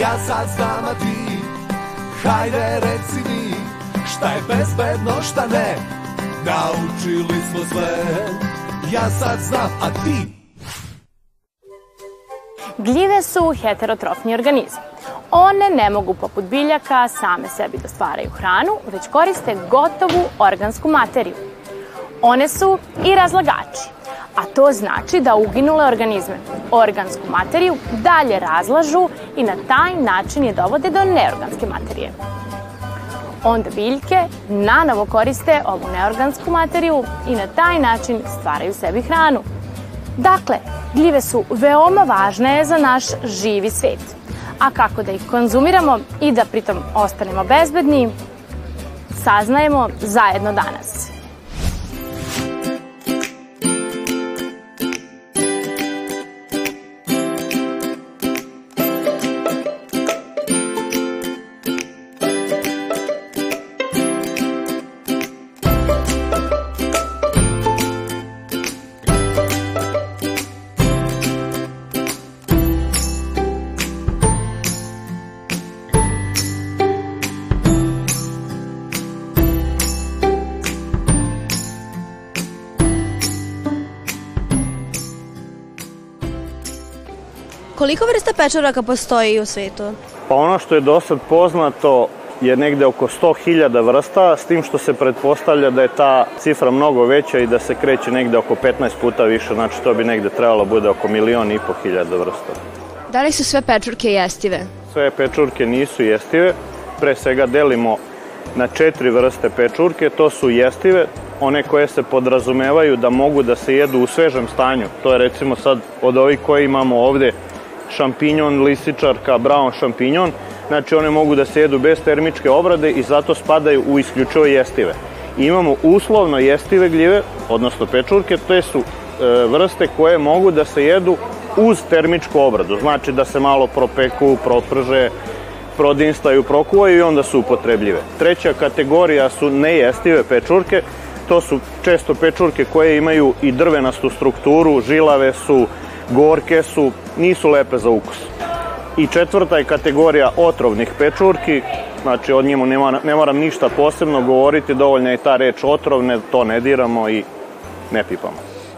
Ja sad znam, a ti Hajde reci mi Šta je bezbedno, šta ne Naučili smo sve Ja sad znam, a ti Gljive su heterotrofni organizam. One ne mogu poput biljaka same sebi da stvaraju hranu, već koriste gotovu organsku materiju. One su i razlagači, a to znači da uginule organizme, organsku materiju, dalje razlažu i na taj način je dovode do neorganske materije. Onda biljke nanovo koriste ovu neorgansku materiju i na taj način stvaraju sebi hranu. Dakle, gljive su veoma važne za naš živi svet. A kako da ih konzumiramo i da pritom ostanemo bezbedni, saznajemo zajedno danas. Koliko vrsta pečoraka postoji u svetu? Pa ono što je do sad poznato je negde oko 100.000 vrsta, s tim što se pretpostavlja da je ta cifra mnogo veća i da se kreće negde oko 15 puta više, znači to bi negde trebalo bude oko milion i po hiljada vrsta. Da li su sve pečurke jestive? Sve pečurke nisu jestive, pre svega delimo na četiri vrste pečurke, to su jestive, one koje se podrazumevaju da mogu da se jedu u svežem stanju. To je recimo sad od ovih koje imamo ovde šampinjon, lisičarka, brown šampinjon, znači one mogu da se jedu bez termičke obrade i zato spadaju u isključivo jestive. Imamo uslovno jestive gljive, odnosno pečurke, to su e, vrste koje mogu da se jedu uz termičku obradu, znači da se malo propeku, proprže, prodinstaju, prokuvaju i onda su upotrebljive. Treća kategorija su nejestive pečurke, to su često pečurke koje imaju i drvenastu strukturu, žilave su, gorke su, nisu lepe za ukus. I četvrta je kategorija otrovnih pečurki, znači od njemu ne, moram, ne moram ništa posebno govoriti, dovoljna je ta reč otrovne, to ne diramo i ne pipamo.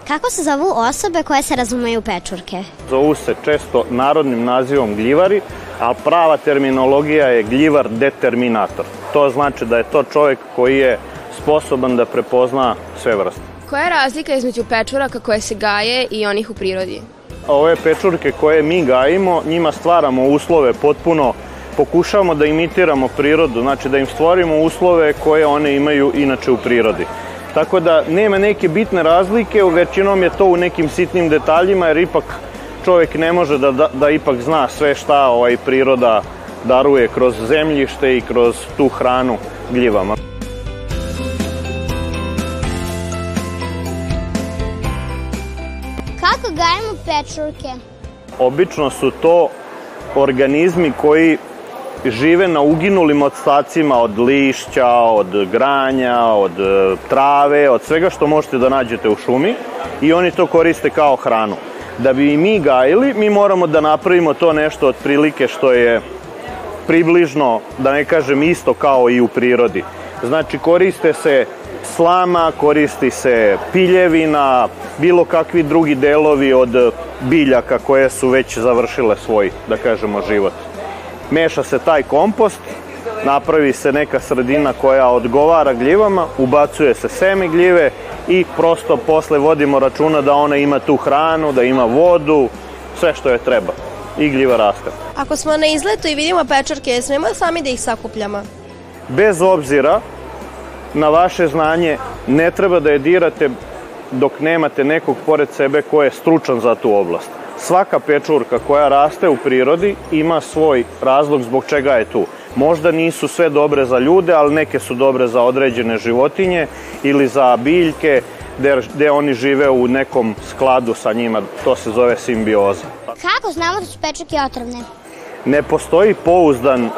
Kako se zovu osobe koje se razumeju pečurke? Zovu se često narodnim nazivom gljivari, a prava terminologija je gljivar determinator. To znači da je to čovek koji je sposoban da prepozna sve vrste. Koja je razlika između pečuraka koje se gaje i onih u prirodi? Ove pečurke koje mi gajimo, njima stvaramo uslove potpuno, pokušavamo da imitiramo prirodu, znači da im stvorimo uslove koje one imaju inače u prirodi. Tako da nema neke bitne razlike, većinom je to u nekim sitnim detaljima, jer ipak čovek ne može da, da, da ipak zna sve šta ovaj priroda daruje kroz zemljište i kroz tu hranu gljivama. Pečurke? Obično su to organizmi koji žive na uginulim odstacima od lišća, od granja, od e, trave, od svega što možete da nađete u šumi i oni to koriste kao hranu. Da bi i mi gajili, mi moramo da napravimo to nešto otprilike što je približno, da ne kažem isto kao i u prirodi. Znači koriste se slama, koristi se piljevina, bilo kakvi drugi delovi od biljaka koje su već završile svoj, da kažemo, život. Meša se taj kompost, napravi se neka sredina koja odgovara gljivama, ubacuje se seme gljive i prosto posle vodimo računa da ona ima tu hranu, da ima vodu, sve što je treba. I gljiva raste. Ako smo na izletu i vidimo pečurke, smemo sami da ih sakupljamo? Bez obzira na vaše znanje, ne treba da je dirate dok nemate nekog pored sebe ko je stručan za tu oblast. Svaka pečurka koja raste u prirodi ima svoj razlog zbog čega je tu. Možda nisu sve dobre za ljude, ali neke su dobre za određene životinje ili za biljke gde, gde oni žive u nekom skladu sa njima. To se zove simbioza. Kako znamo da su pečurke otrovne? Ne postoji pouzdan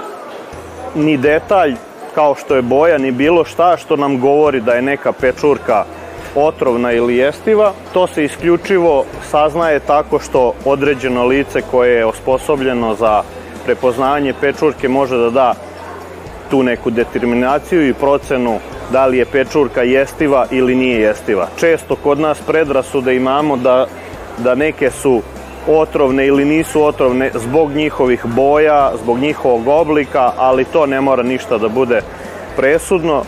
ni detalj kao što je boja ni bilo šta što nam govori da je neka pečurka otrovna ili jestiva, to se isključivo saznaje tako što određeno lice koje je osposobljeno za prepoznavanje pečurke može da da tu neku determinaciju i procenu da li je pečurka jestiva ili nije jestiva. Često kod nas predrasude imamo da, da neke su otrovne ili nisu otrovne zbog njihovih boja, zbog njihovog oblika, ali to ne mora ništa da bude presudno.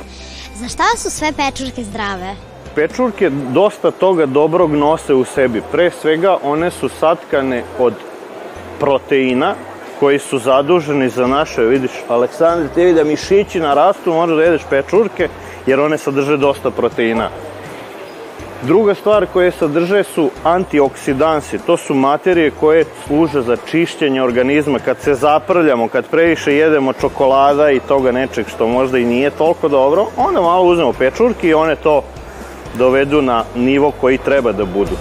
Za šta su sve pečurke zdrave? Pečurke dosta toga dobrog nose u sebi. Pre svega one su satkane od proteina koji su zaduženi za naše, vidiš, Aleksandar, ti vidi da mišići narastu, možeš da jedeš pečurke, jer one sadrže dosta proteina. Druga stvar koje sadrže su antioksidansi. To su materije koje služe za čišćenje organizma. Kad se zaprljamo, kad previše jedemo čokolada i toga nečeg što možda i nije toliko dobro, onda malo uzmemo pečurke i one to dovedu na nivo koji treba da budu.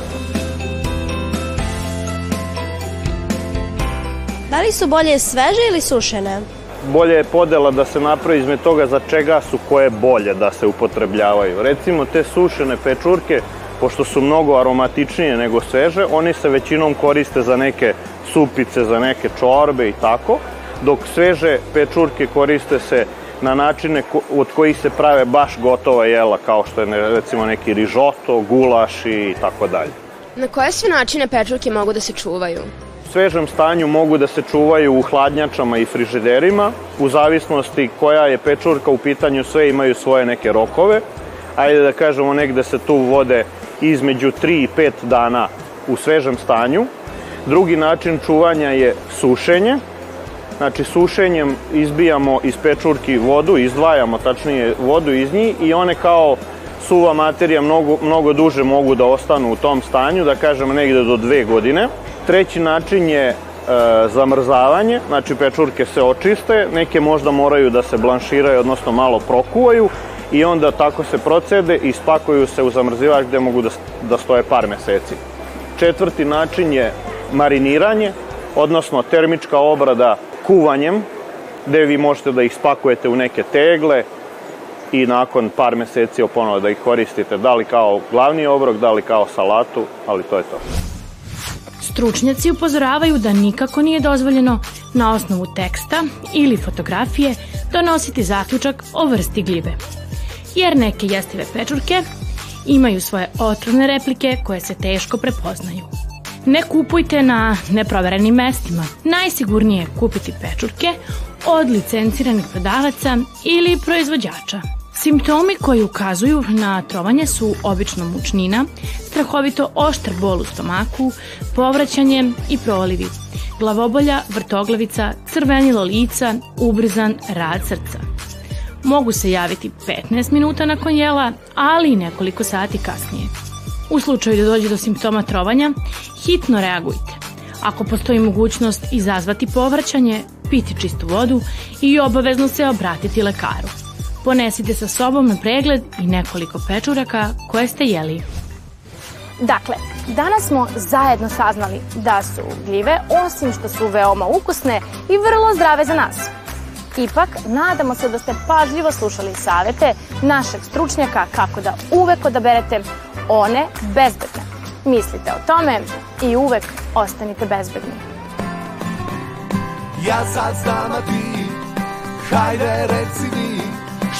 Da li su bolje sveže ili sušene? Bolje je podela da se napravi izme toga za čega su koje bolje da se upotrebljavaju. Recimo te sušene pečurke, pošto su mnogo aromatičnije nego sveže, oni se većinom koriste za neke supice, za neke čorbe i tako, dok sveže pečurke koriste se na načine od kojih se prave baš gotova jela, kao što je recimo neki rižoto, gulaš i tako dalje. Na koje sve načine pečurke mogu da se čuvaju? Svežem stanju mogu da se čuvaju u hladnjačama i frižiderima. U zavisnosti koja je pečurka u pitanju, sve imaju svoje neke rokove. Ajde da kažemo negde se tu vode između 3 i 5 dana u svežem stanju. Drugi način čuvanja je sušenje. Znači sušenjem izbijamo iz pečurki vodu, izdvajamo tačnije vodu iz njih i one kao suva materija mnogo, mnogo duže mogu da ostanu u tom stanju, da kažemo negde do dve godine. Treći način je e, zamrzavanje, znači pečurke se očiste, neke možda moraju da se blanširaju, odnosno malo prokuvaju i onda tako se procede i spakuju se u zamrzivač gde mogu da, da stoje par meseci. Četvrti način je mariniranje, odnosno termička obrada kuvanjem, gde vi možete da ih spakujete u neke tegle i nakon par meseci oponovo da ih koristite, da li kao glavni obrok, da li kao salatu, ali to je to. Stručnjaci upozoravaju da nikako nije dozvoljeno na osnovu teksta ili fotografije donositi zaključak o vrsti gljive. Jer neke jestive pečurke imaju svoje otrovne replike koje se teško prepoznaju. Ne kupujte na neproverenim mestima. Najsigurnije je kupiti pečurke od licenciranih prodavaca ili proizvođača. Simptomi koji ukazuju na trovanje su obično mučnina, strahovito oštar bol u stomaku, povraćanje i prolivi, glavobolja, vrtoglavica, crvenilo lica, ubrzan rad srca. Mogu se javiti 15 minuta nakon jela, ali i nekoliko sati kasnije. U slučaju da dođe do simptoma trovanja, hitno reagujte. Ako postoji mogućnost izazvati povraćanje, piti čistu vodu i obavezno se obratiti lekaru. Ponesite sa sobom na pregled i nekoliko pečuraka koje ste jeli. Dakle, danas smo zajedno saznali da su gljive, osim što su veoma ukusne, i vrlo zdrave za nas. Ipak, nadamo se da ste pažljivo slušali savete našeg stručnjaka kako da uvek odaberete one bezbedne. Mislite o tome i uvek ostanite bezbedni. Ja sad znam, a ti, hajde reci mi,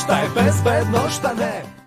šta je bezbedno, šta ne.